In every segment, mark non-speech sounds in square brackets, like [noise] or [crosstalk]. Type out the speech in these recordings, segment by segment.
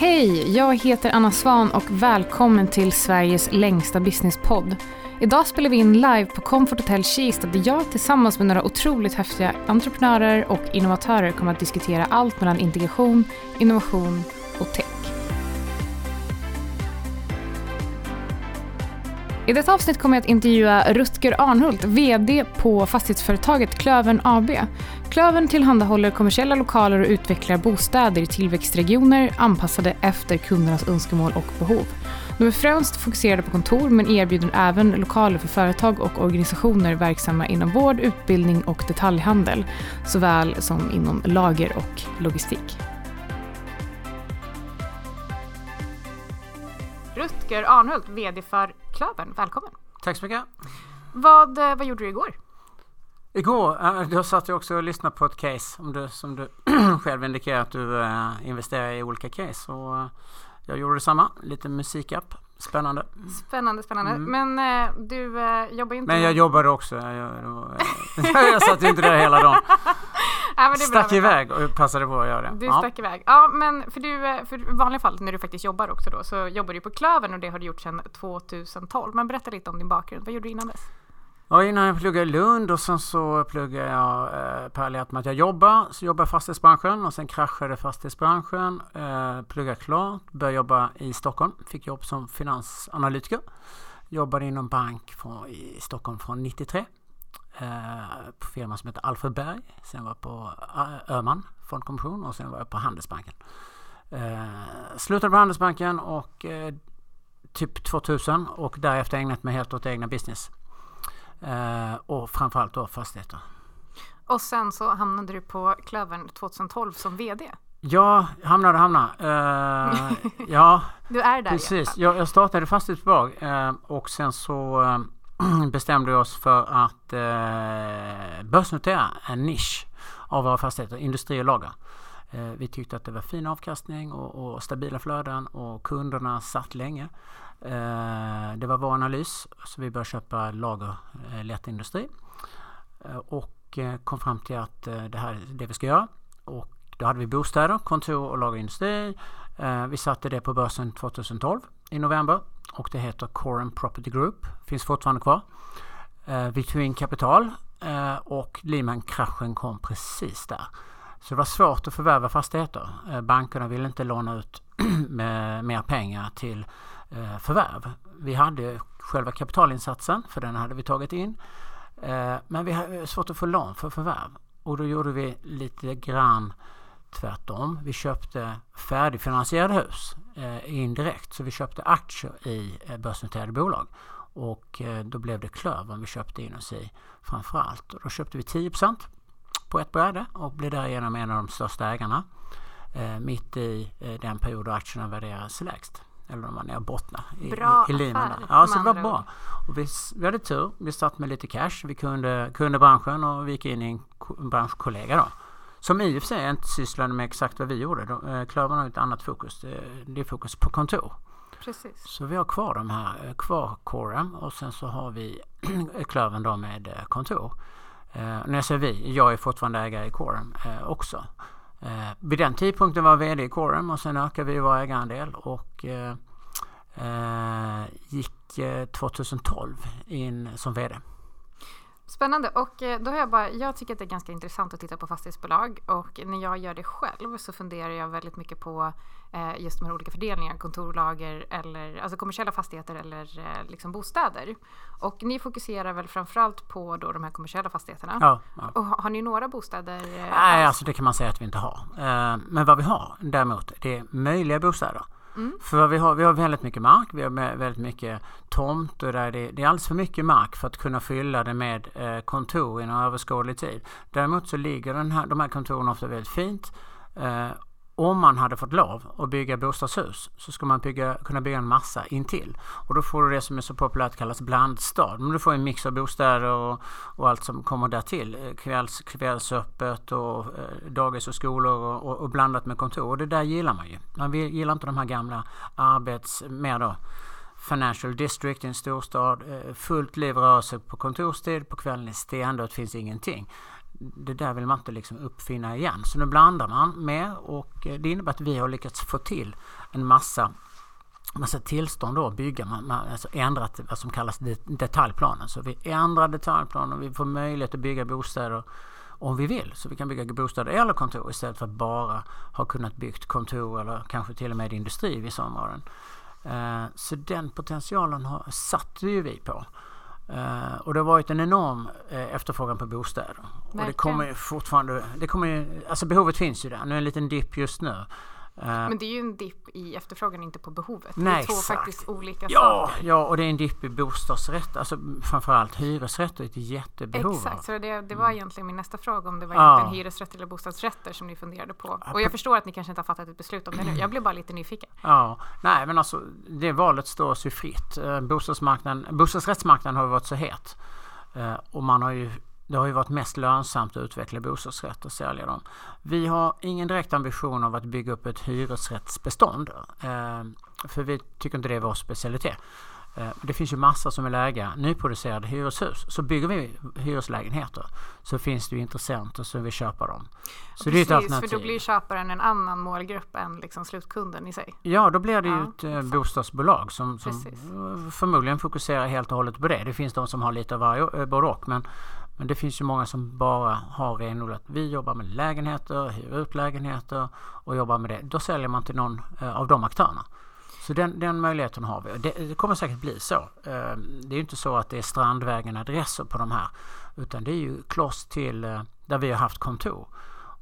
Hej, jag heter Anna Svan och välkommen till Sveriges längsta businesspodd. Idag spelar vi in live på Comfort Hotel Kista där jag tillsammans med några otroligt häftiga entreprenörer och innovatörer kommer att diskutera allt mellan integration, innovation och tech. I detta avsnitt kommer jag att intervjua Rutger Arnhult, VD på fastighetsföretaget Klövern AB. Klövern tillhandahåller kommersiella lokaler och utvecklar bostäder i tillväxtregioner anpassade efter kundernas önskemål och behov. De är främst fokuserade på kontor men erbjuder även lokaler för företag och organisationer verksamma inom vård, utbildning och detaljhandel, såväl som inom lager och logistik. Rutger Arnhult, VD för Klövern, välkommen! Tack så mycket! Vad, eh, vad gjorde du igår? Igår, äh, då satt jag också och lyssnade på ett case om du, som du [clears throat] själv indikerar att du äh, investerar i olika case. Och, jag gjorde detsamma, lite musikapp. Spännande. Spännande, spännande. Mm. Men äh, du äh, jobbar inte... Men jag jobbade också. Jag, jag, jag [laughs] satt inte där hela dagen. [laughs] ja, stack iväg och passade på att göra det. Du ja. stack iväg. Ja, men för du, eh, för vanliga fall när du faktiskt jobbar också då så jobbar du på Klövern och det har du gjort sedan 2012. Men berätta lite om din bakgrund. Vad gjorde du innan dess? Ja, innan jag pluggade i Lund och sen så pluggade jag eh, parallellt med att jag jobbade. Så jobbade jag i fastighetsbranschen och sen kraschade fastighetsbranschen. Eh, pluggade klart, började jobba i Stockholm. Fick jobb som finansanalytiker. Jobbade inom bank från, i Stockholm från 93. Eh, på firma som heter Alfred Berg. Sen var jag på eh, Öhman fondkommission och sen var jag på Handelsbanken. Eh, slutade på Handelsbanken och eh, typ 2000 och därefter ägnat mig helt åt egna business. Eh, och framförallt då fastigheter. Och sen så hamnade du på Klövern 2012 som VD. Ja, hamnade och hamnade. Uh, [laughs] ja, du är där precis. Jag, jag startade fastighetsbolag uh, och sen så uh, [clears throat] bestämde vi oss för att uh, börsnotera en nisch av våra fastigheter, industri och lager. vi tyckte att det var fin avkastning och, och stabila flöden och kunderna satt länge. Eh, det var vår analys så vi började köpa lager eh, lättindustri eh, och kom fram till att det här är det vi ska göra. Och då hade vi bostäder, kontor och lagerindustri. Vi satte det på börsen 2012 i november och det heter Corum Property Group. Finns fortfarande kvar. Vi tog in kapital och Lehman-kraschen kom precis där. Så det var svårt att förvärva fastigheter. Bankerna ville inte låna ut [clears throat] med mer pengar till Eh, förvärv. Vi hade själva kapitalinsatsen för den hade vi tagit in. Eh, men vi hade svårt att få lån för förvärv och då gjorde vi lite grann tvärtom. Vi köpte färdigfinansierade hus eh, indirekt så vi köpte aktier i eh, börsnoterade bolag och eh, då blev det Klövern vi köpte in oss i framförallt. Och då köpte vi 10% på ett bräde och blev därigenom en av de största ägarna mitt i den period då aktierna värderades lägst eller om man är bottna i, bra i, i linan. Ja, så det var bra. Och vi, vi hade tur. Vi satt med lite cash. Vi kunde, kunde branschen och vi gick in i en branschkollega då. Som i och för sig inte sysslade med exakt vad vi gjorde. Eh, Klövern har ett annat fokus. Det är fokus på kontor. Precis. Så vi har kvar de här, eh, kvar Corem och sen så har vi [clears throat] Klövern då med eh, kontor. Eh, när jag säger vi, jag är fortfarande ägare i Corem eh, också. Eh, vid den tidpunkten var jag VD i Corem och sen ökade vi vår ägarandel och eh, eh gick eh, 2012 in som VD. Spännande och eh, då har jag bara, jag tycker att det är ganska intressant att titta på fastighetsbolag och när jag gör det själv så funderar jag väldigt mycket på eh, just de här olika fördelningarna, kontorlager eller alltså kommersiella fastigheter eller eh, liksom bostäder. Och ni fokuserar väl framförallt på då de här kommersiella fastigheterna? Ja. ja. Och har ni några bostäder? Nej, alltså det kan man säga att vi inte har. Men vad vi har däremot, det är möjliga bostäder. Mm. För vi har, vi har väldigt mycket mark, vi har väldigt mycket tomt och där det, det, är alldeles för mycket mark för att kunna fylla det med eh, kontor inom överskådlig tid. Däremot så ligger den här, de här kontoren ofta väldigt fint eh, om man hade fått lov att bygga bostadshus så ska man bygga, kunna bygga en massa intill. Och då får du det som är så populärt kallas blandstad. Men du får en mix av bostäder och, och allt som kommer därtill. Eh, kvälls, kvällsöppet och eh, dagis och skolor och, och, och, blandat med kontor. Och det där gillar man ju. Man vill, gillar inte de här gamla arbets... mer då Financial District i en storstad. Eh, fullt liv rörelse på kontorstid. På kvällen är stendött, finns ingenting det där vill man inte liksom uppfinna igen. Så nu blandar man med och eh, det innebär att vi har lyckats få till en massa massa tillstånd då att bygga, man, man alltså ändrat vad som kallas detaljplanen. Så vi ändrar detaljplanen och vi får möjlighet att bygga bostäder om vi vill. Så vi kan bygga bostäder eller kontor istället för att bara ha kunnat byggt kontor eller kanske till och med industri i vissa områden. Eh, så den potentialen har, satte ju vi på. Uh, och det har varit en enorm uh, efterfrågan på bostäder. Verkligen. Och det kommer fortfarande, det kommer ju, alltså behovet finns ju där. Nu är det en liten dipp just nu. Uh, Men det är ju en dipp i efterfrågan, inte på behovet. Nej, det är två exakt. faktiskt olika ja, saker. Ja, och det är en dipp i bostadsrätt, alltså framförallt hyresrätt är ett jättebehov. Exakt, så det, det var mm. egentligen min nästa fråga om det var Ja. egentligen hyresrätt eller bostadsrätter som ni funderade på. Och jag förstår att ni kanske inte har fattat ett beslut om det nu. Jag blev bara lite nyfiken. Ja, nej men alltså det valet står oss ju fritt. Eh, Bostadsmarknaden, bostadsrättsmarknaden har ju varit så het. Eh, Och man har ju, det har ju varit mest lönsamt att utveckla bostadsrätter och sälja dem. Vi har ingen direkt ambition av att bygga upp ett hyresrättsbestånd. eh, För vi tycker inte det är vår specialitet. Eh, Det finns ju massa som vill äga nyproducerade hyreshus. Så bygger vi hyreslägenheter så finns det ju intressenter som vill köpa dem. Så det är ett Precis, för alternativ. då blir köparen en annan målgrupp än liksom slutkunden i sig. Ja, då blir det ju Ja, ett eh, exakt. bostadsbolag som, som Precis. förmodligen fokuserar helt och hållet på det. Det finns de som har lite av varje, både och. Men, men det finns ju många som bara har renodlat. Vi jobbar med lägenheter, hyr ut lägenheter och jobbar med det. Då säljer man till någon eh, av de aktörerna. Så den, den möjligheten har vi. Det, det kommer säkert bli så. Eh, det är ju inte så att det är Strandvägen adresser på de här. Utan det är ju kloss till eh, där vi har haft kontor.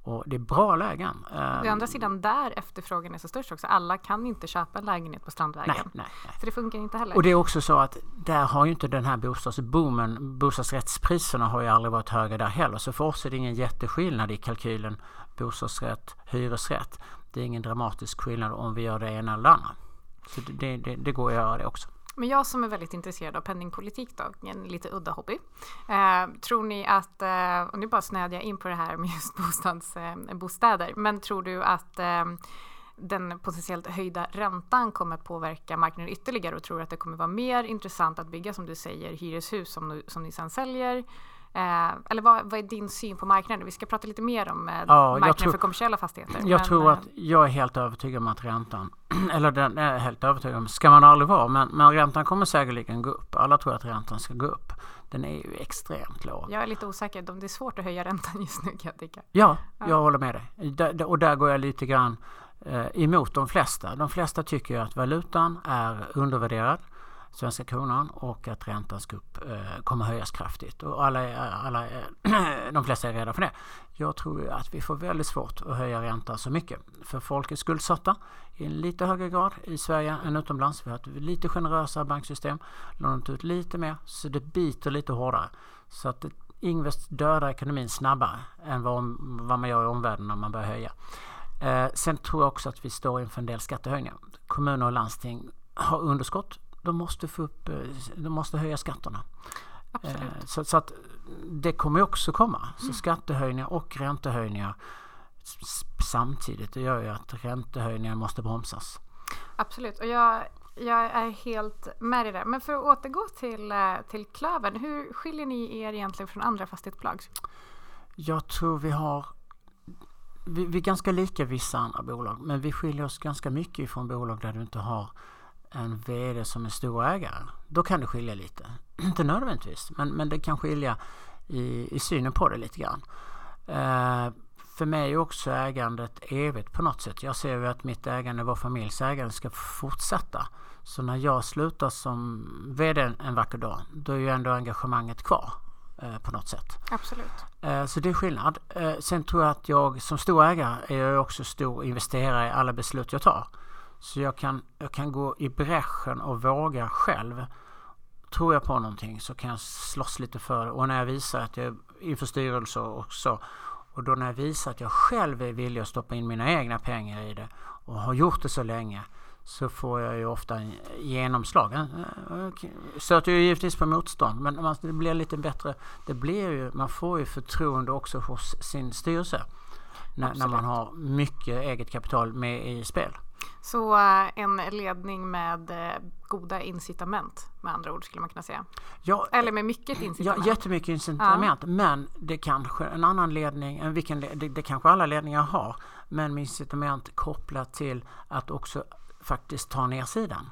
Och det är bra lägen. Å andra sidan där efterfrågan är så störst också. Alla kan inte köpa en lägenhet på Strandvägen. Nej, nej, nej. Så det funkar inte heller. Och det är också så att där har ju inte den här bostadsboomen, bostadsrättspriserna har ju aldrig varit höga där heller. Så för oss är det ingen jätteskillnad i kalkylen bostadsrätt, hyresrätt. Det är ingen dramatisk skillnad om vi gör det ena eller andra. Så det, det, det går att göra det också. Men jag som är väldigt intresserad av penningpolitik då, en lite udda hobby. Eh, tror ni att, eh, och nu bara snöade jag in på det här med just bostads, eh, bostäder, men tror du att eh, den potentiellt höjda räntan kommer påverka marknaden ytterligare och tror du att det kommer vara mer intressant att bygga som du säger hyreshus som, som ni sen säljer? Eh, eller vad, vad är din syn på marknaden? Vi ska prata lite mer om eh, jag marknaden tror- för kommersiella fastigheter. Jag men, tror att eh, jag är helt övertygad om att räntan, [clears throat] eller den är helt övertygad om, ska man aldrig vara, men, men räntan kommer säkerligen gå upp. Alla tror att räntan ska gå upp. Den är ju extremt låg. jag är lite osäker, De- det är svårt att höja räntan just nu kan jag tycka. Ja, Ja. jag håller med dig. Där- Och där går jag lite grann eh, emot de flesta. De flesta tycker ju att valutan är undervärderad, svenska kronan, och att räntan ska upp, eh, kommer höjas kraftigt. Och alla, alla, [clears throat] de flesta är rädda för det. Jag tror ju att vi får väldigt svårt att höja räntan så mycket. För folk är skuldsatta i en lite högre grad i Sverige än utomlands. Vi har ett lite generösare banksystem, lånat ut lite mer, så det biter lite hårdare. Så att det Ingves dödar ekonomin snabbare än vad, vad man gör i omvärlden när man börjar höja. Eh, sen tror jag också att vi står inför en del skattehöjningar. Kommuner och landsting har underskott. De måste, få upp, eh, de måste höja skatterna. Absolut. Eh, så, så att det kommer också komma. Så skattehöjningar och räntehöjningar samtidigt. Det gör ju att räntehöjningar måste bromsas. Absolut, och jag, jag är helt med i det. Men för att återgå till, eh, till Klövern, hur skiljer ni er egentligen från andra fastighetsbolag? Jag tror vi har vi, vi är ganska lika vissa andra bolag men vi skiljer oss ganska mycket ifrån bolag där du inte har en VD som är stor ägare. Då kan det skilja lite. [clears throat] Inte nödvändigtvis men, men det kan skilja i, i synen på det lite grann. Eh, för mig är också ägandet evigt på något sätt. Jag ser ju att mitt ägande, vår familjs ägande ska fortsätta. Så när jag slutar som VD en vacker dag, då är ju ändå engagemanget kvar eh, på något sätt. Absolut. Eh, Så det är skillnad. Eh, Sen tror jag att jag som stor ägare är jag också stor investerare i alla beslut jag tar. Så jag kan, jag kan gå i bräschen och våga själv. Tror jag på någonting så kan jag slåss lite för det. Och när jag visar att jag inför styrelser och så. Och då när jag visar att jag själv är villig att stoppa in mina egna pengar i det och har gjort det så länge så får jag ju ofta en genomslag. Eh, eh, Stöter ju givetvis på motstånd men det blir lite bättre. Det blir ju, man får ju förtroende också hos sin styrelse. När, när man har mycket eget kapital med i spel. Så eh, en ledning med eh, goda incitament med andra ord skulle man kunna säga. Ja, Eller med mycket incitament. Ja, jättemycket incitament. Ja. Men det kanske en annan ledning, en vilken, det, det kanske alla ledningar har, men med incitament kopplat till att också faktiskt ta ner sidan.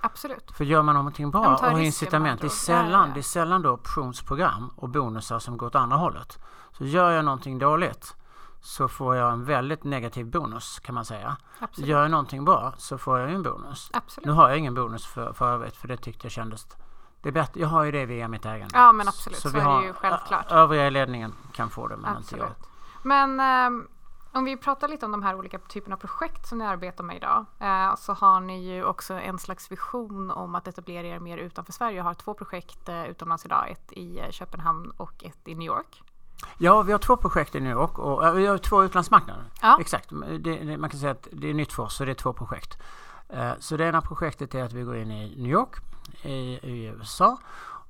Absolut. För gör man någonting bra och har incitament, det är, sällan, ja. det är sällan då optionsprogram och bonusar som går åt andra hållet. Så gör jag någonting dåligt så får jag en väldigt negativ bonus kan man säga. Absolut. Gör jag någonting bra så får jag en bonus. Absolut. Nu har jag ingen bonus för, för övrigt för det tyckte jag kändes det är bättre. Jag har ju det via mitt ägande. Ja men absolut, så, så, vi är har, det ju självklart. Övriga i ledningen kan få det men absolut. inte jag. Men um, om vi pratar lite om de här olika typerna av projekt som ni arbetar med idag eh, så har ni ju också en slags vision om att etablera er mer utanför Sverige. Jag har två projekt eh, utomlands idag, ett i eh, Köpenhamn och ett i New York. Ja, vi har två projekt i New York och vi har två utlandsmarknader. Ja. Exakt, det, det, man kan säga att det är nytt för oss så det är två projekt. Uh, så det ena projektet är att vi går in i New York i, i USA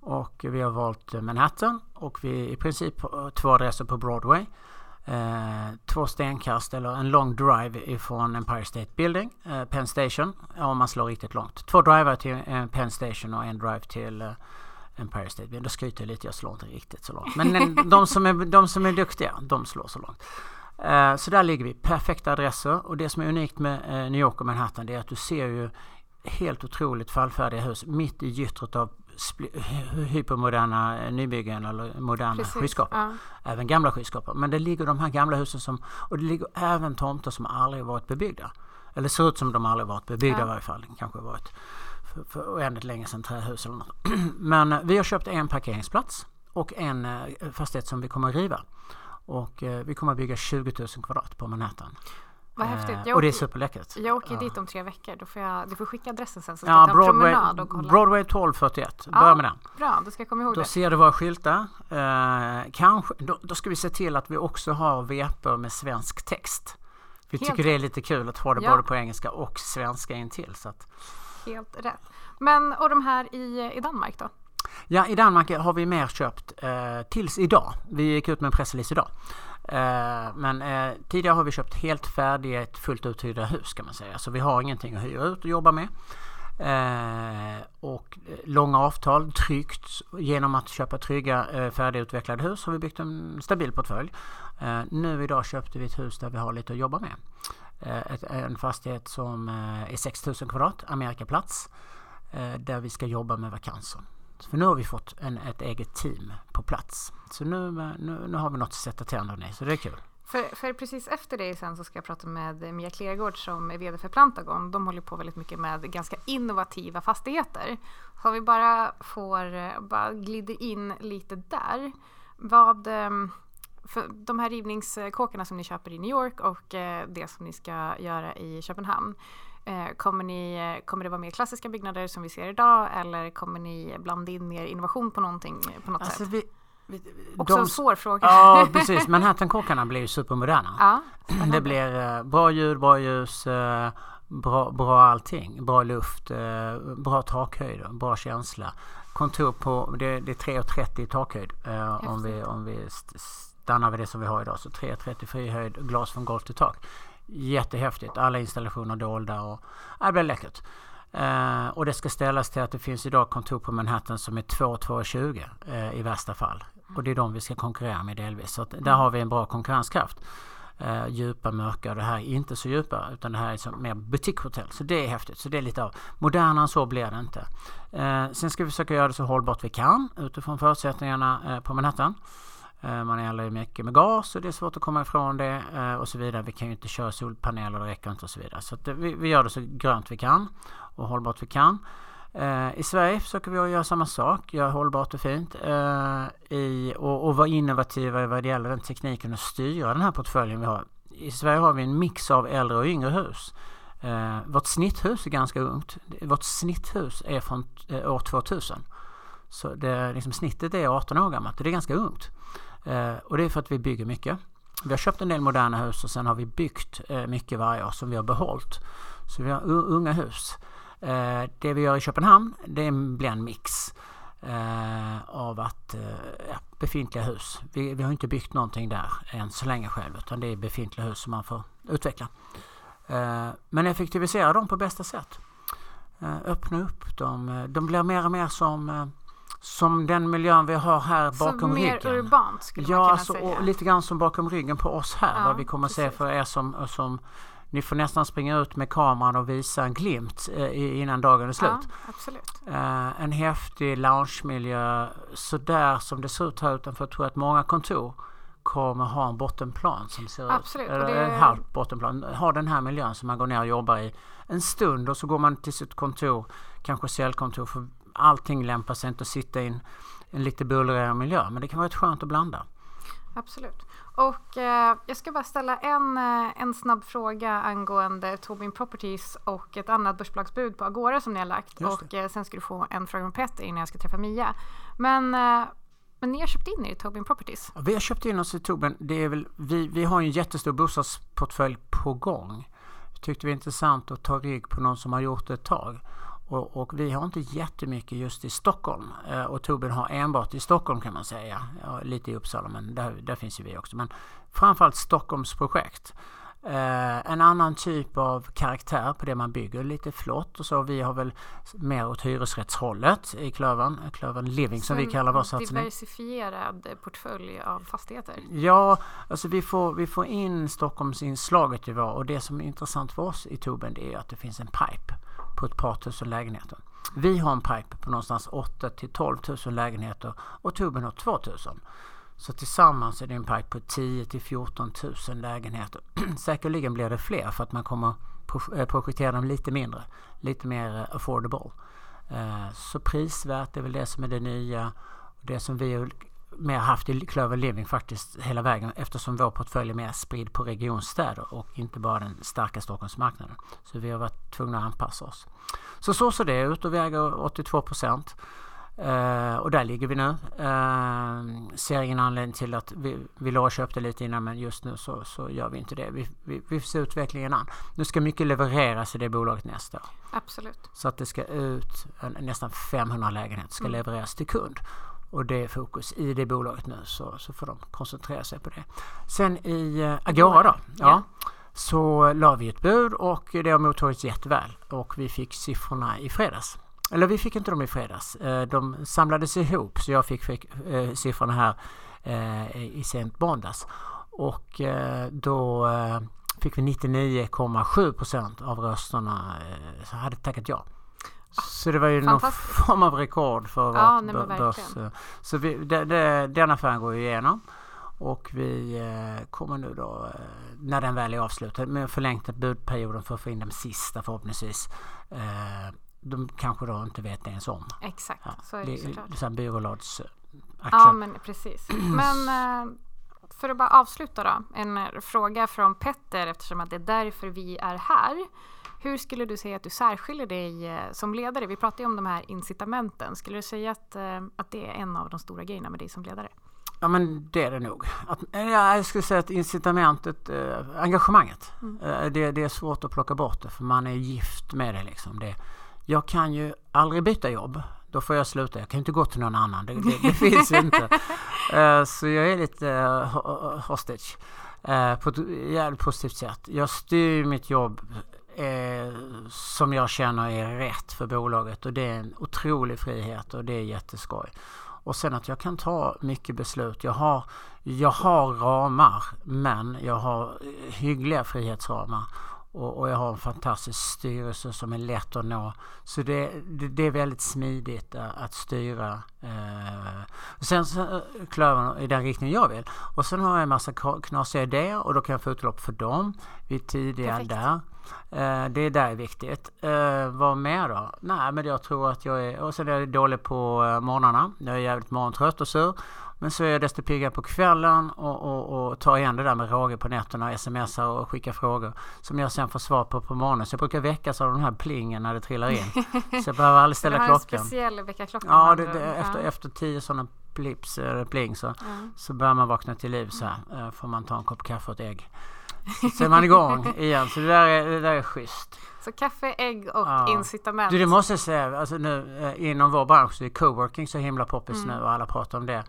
och vi har valt Manhattan och vi i princip två adresser på Broadway. Uh, två stenkast eller en lång drive ifrån Empire State Building, uh, Penn Station, om man slår riktigt långt. Två driver till Penn Station och en drive till Empire State Building. Då skryter jag lite, jag slår inte riktigt så långt. Men de som är, de som är duktiga, de slår så långt. Uh, så där ligger vi, perfekta adresser och det som är unikt med uh, New York och Manhattan det är att du ser ju helt otroligt fallfärdiga hus mitt i gyttret av hypermoderna eh, nybyggen eller moderna skyskrapor. Ja. Även gamla skyskrapor. Men det ligger de här gamla husen som, och det ligger även tomter som aldrig varit bebyggda. Eller ser ut som de aldrig varit bebyggda ja. i varje fall. Kanske varit för, för oändligt länge sedan trähus eller något. [clears throat] Men eh, vi har köpt en parkeringsplats och en eh, fastighet som vi kommer att riva. Och eh, vi kommer att bygga 20 000 kvadrat på Manhattan. Vad häftigt. Jag och det är superläckert. Jag åker dit om tre veckor. Då får jag, du får skicka adressen sen så ska ja, jag ta Broadway, en promenad och kolla. Broadway 1241. Börja ja, med den. Bra, då ska jag komma ihåg då det. Då ser du våra skyltar. Eh, kanske, då, då, ska vi se till att vi också har vepor med svensk text. Vi Helt tycker det är lite kul att ha det ja. både på engelska och svenska intill. Så att, Helt rätt. Men och de här i, i Danmark då? Ja, i Danmark har vi mer köpt eh, tills idag. Vi gick ut med en pressrelease idag. Eh, men eh, tidigare har vi köpt helt färdiga, ett fullt uthyrda hus kan man säga. Så vi har ingenting att hyra ut och jobba med. Eh, och eh, långa avtal, tryggt. Genom att köpa trygga eh, färdigutvecklade hus har vi byggt en stabil portfölj. Eh, nu idag köpte vi ett hus där vi har lite att jobba med. Eh, ett, en fastighet som eh, är 6000 kvadrat, Amerikaplats, eh, där vi ska jobba med vakanser. För nu har vi fått en, ett eget team på plats. Så nu, nu, nu har vi något att sätta tänderna i, så det är kul. För, för, precis efter det sen så ska jag prata med Mia Klergård som är VD för Plantagon. De håller på väldigt mycket med ganska innovativa fastigheter. Så om vi bara får, bara glider in lite där. Vad, ehm, för de här rivningskåkarna som ni köper i New York och eh, det som ni ska göra i Köpenhamn. Eh, kommer, ni, kommer det vara mer klassiska byggnader som vi ser idag eller kommer ni blanda in mer innovation på någonting på något alltså sätt? Vi, vi, Också de, en svår fråga. Ja [laughs] precis, Manhattan-kåkarna blir ju supermoderna. Ja, det blir eh, bra ljud, bra ljus, bra, bra allting. Bra luft, bra takhöjd, bra känsla. Kontor på, det, det är 3,30 i takhöjd om vi, om vi stannar vid det som vi har idag. Så 3,30 fri höjd, glas från golv till tak. Jättehäftigt. Alla installationer dolda och ja, det blir läckert. Uh, och det ska ställas till att det finns idag kontor på Manhattan som är 2-2,20 uh, eh, i värsta fall. Och det är de vi ska konkurrera med delvis. Så där har vi en bra konkurrenskraft. Uh, djupa, mörka och det här är inte så djupa utan det här är som mer butikshotell. Så det är häftigt. Så det är lite av modernare än så blir det inte. Sen ska vi försöka göra det så hållbart vi kan utifrån förutsättningarna på Manhattan. Eh, man eldar ju mycket med gas och det är svårt att komma ifrån det eh, och så vidare. Vi kan ju inte köra solpaneler, det räcker inte och så vidare. Så eh, vi, vi, gör det så grönt vi kan och hållbart vi kan. I Sverige försöker vi göra samma sak, göra hållbart och fint i, och, och vara innovativa vad det gäller den tekniken och styra den här portföljen vi har. I Sverige har vi en mix av äldre och yngre hus. vårt snitthus är ganska ungt. Vårt snitthus är från år 2000. Så det, liksom, snittet är 18 år gammalt. Det är ganska ungt. Eh, och det är för att vi bygger mycket. Vi har köpt en del moderna hus och sen har vi byggt eh, mycket varje år som vi har behållit. Så vi har unga hus. Eh, det vi gör i Köpenhamn det blir en mix av att ja, befintliga hus. Vi, vi, har inte byggt någonting där än så länge själv utan det är befintliga hus som man får utveckla. Men effektivisera dem på bästa sätt. Öppna upp dem. De blir mer och mer som som den miljön vi har här bakom så ryggen. mer urbant skulle ja, man kunna alltså, säga. och lite grann som bakom ryggen på oss här. Ja, vad vi kommer precis. se för er som, som ni får nästan springa ut med kameran och visa en glimt eh, innan dagen är slut. Ja, absolut. Eh, en häftig loungemiljö sådär som det ser ut här utanför tror jag att många kontor kommer ha en bottenplan som ser Absolut, ut, eller det- en halv bottenplan, ha den här miljön som man går ner och jobbar i en stund och så går man till sitt kontor, kanske säljkontor för allting lämpar sig inte att sitta i en, en lite bullrigare miljö men det kan vara rätt skönt att blanda. Absolut. Och eh, jag ska bara ställa en, eh, en snabb fråga angående Tobin Properties och ett annat börsbolagsbud på Agora som ni har lagt. Och eh, sen ska du få en fråga med Petter innan jag ska träffa Mia. Men, eh, men ni har köpt in er i Tobin Properties. Vi har köpt in oss i Toben. Det är väl, vi, vi har en jättestor bostadsportfölj på gång. Tyckte vi är intressant att ta rygg på någon som har gjort det ett tag. Och, och vi har inte jättemycket just i Stockholm. Eh, och Toben har enbart i Stockholm kan man säga. Ja, lite i Uppsala men där, där finns ju vi också. Men framförallt Stockholms projekt. Eh, en annan typ av karaktär på det man bygger, lite flott och så. Vi har väl mer åt hyresrättshållet i Klövern, Klövern Living som vi Så kallar vår satsning. Diversifierad portfölj av fastigheter. Ja, alltså vi får, vi får in Stockholmsinslaget i vår och det som är intressant för oss i Toben det är att det finns en pipe på ett par tusen lägenheter. Vi har en pipe på någonstans 8 till 12 000 lägenheter och Toben har 2 000. Så tillsammans är det en pipe på 10 till 14 000 lägenheter. [clears throat] Säkerligen blir det fler för att man kommer eh, projektera dem lite mindre, lite mer eh, affordable. Eh, så prisvärt är väl det som är det nya. Det som vi mer haft i Klöver Living faktiskt hela vägen eftersom vår portfölj är mer spridd på regionstäder och inte bara den starka Stockholmsmarknaden. Så vi har varit tvungna att anpassa oss. Så så ser det ut och vi äger 82 procent. Eh, och där ligger vi nu. Uh, ser ingen anledning till att vi, vi låg och köpte lite innan men just nu så, så gör vi inte det. Vi, vi, vi får se utvecklingen an. Nu ska mycket levereras i det bolaget nästa år. Absolut. Så att det ska ut en, nästan 500 lägenheter ska Mm. levereras till kund. Och det är fokus i det bolaget nu så, så får de koncentrera sig på det. Sen i eh, Agora då. Ja, Ja. Så la vi ett bud och det har mottagits jätteväl. Och vi fick siffrorna i fredags. Eller vi fick inte dem i fredags. Eh, De samlades ihop så jag fick, fick eh, siffrorna här eh, i sent måndags. Och då fick vi 99,7 procent av rösterna som hade tackat ja. Så det var ju någon form av rekord för Ja, vårt nej, börs... verkligen. Så vi, det, det, den affären går ju igenom. Och vi eh, kommer nu då, eh, när den väl är avslutad, med förlängt budperioden för att få in de sista förhoppningsvis. Eh, de kanske då inte vet ens om. Exakt, Ja, så är det det såklart. är så här byråladsaktier. Ja, men precis. [clears throat] Men eh, för att bara avsluta då. En eh, fråga från Petter eftersom att det är därför vi är här. Hur skulle du säga att du särskiljer dig eh, som ledare? Vi pratar ju om de här incitamenten. Skulle du säga att, eh, att det är en av de stora grejerna med dig som ledare? Ja men det är det nog. Att, eh, ja, jag skulle säga att incitamentet, eh, engagemanget, eh, det, det är svårt att plocka bort det för man är gift med det liksom. Det, jag kan ju aldrig byta jobb. Då får jag sluta. Jag kan inte gå till någon annan. Det, det, det [laughs] finns inte. Eh, så jag är lite hostage. på ett jävligt positivt sätt. Jag styr mitt jobb eh, som jag känner är rätt för bolaget och det är en otrolig frihet och det är jätteskoj. Och sen att jag kan ta mycket beslut. Jag har, jag har ramar men jag har hyggliga frihetsramar. Och, och jag har en fantastisk styrelse som är lätt att nå. Så det, det, det är väldigt smidigt eh, att styra. Eh. Sen så, eh, klövern i den riktning jag vill. Och sen har jag en massa knasiga idéer och då kan jag få utlopp för dem. Vi är tidiga Perfekt. där. Eh, det är där är viktigt. Eh, vad mer då? Nej men jag tror att jag är, och sen är jag dålig på eh, morgnarna. Jag är jävligt morgontrött och sur. Men så är jag desto piggare på kvällen och, och, och tar igen det där med råge på nätterna, smsar och skickar frågor som jag sen får svar på på morgonen. Så jag brukar väckas av den här plingen när det trillar in. Så jag behöver aldrig du [laughs] ställa har klockan. en speciell väckarklocka? Ja, det, det, efter, Ja. efter tio sådana blips eller pling så, Ja. så börjar man vakna till liv så här. Eh, Får man ta en kopp kaffe och ett ägg. Så är man igång [laughs] igen. Så det där är, det där är schysst. Så kaffe, ägg och Ja. incitament. Du, det måste jag säga, alltså nu eh, inom vår bransch så är coworking så himla poppis Mm. nu och alla pratar om det.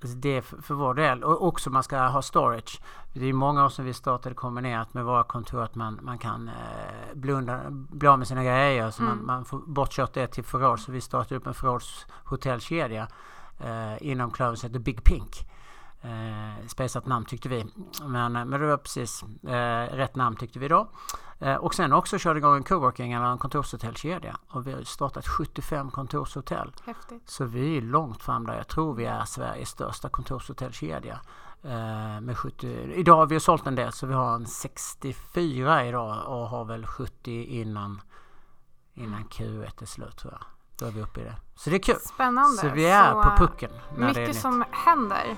Det är för, vår del. Och också man ska ha storage. Det är många år sedan vi startade kombinerat med våra kontor att man, man kan eh, blunda, bli av med sina grejer. Så mm. man, man får bortkört det till förråd. Så vi startade upp en förrådshotellkedja eh, inom Klövern som heter Big Pink. Eh, spesat namn tyckte vi. Men, men det var precis eh, rätt namn tyckte vi då. Eh, och sen också körde igång en coworking eller en kontorshotellkedja. Och vi har startat 75 kontorshotell. Häftigt. Så vi är långt fram där. Jag tror vi är Sveriges största kontorshotellkedja. Eh, med 70, idag har vi sålt en del så vi har en 64 idag och har väl 70 innan, innan Q1 är slut tror jag. Då är vi uppe i det. Så det är kul. Spännande. Så vi är så på pucken. mycket som händer.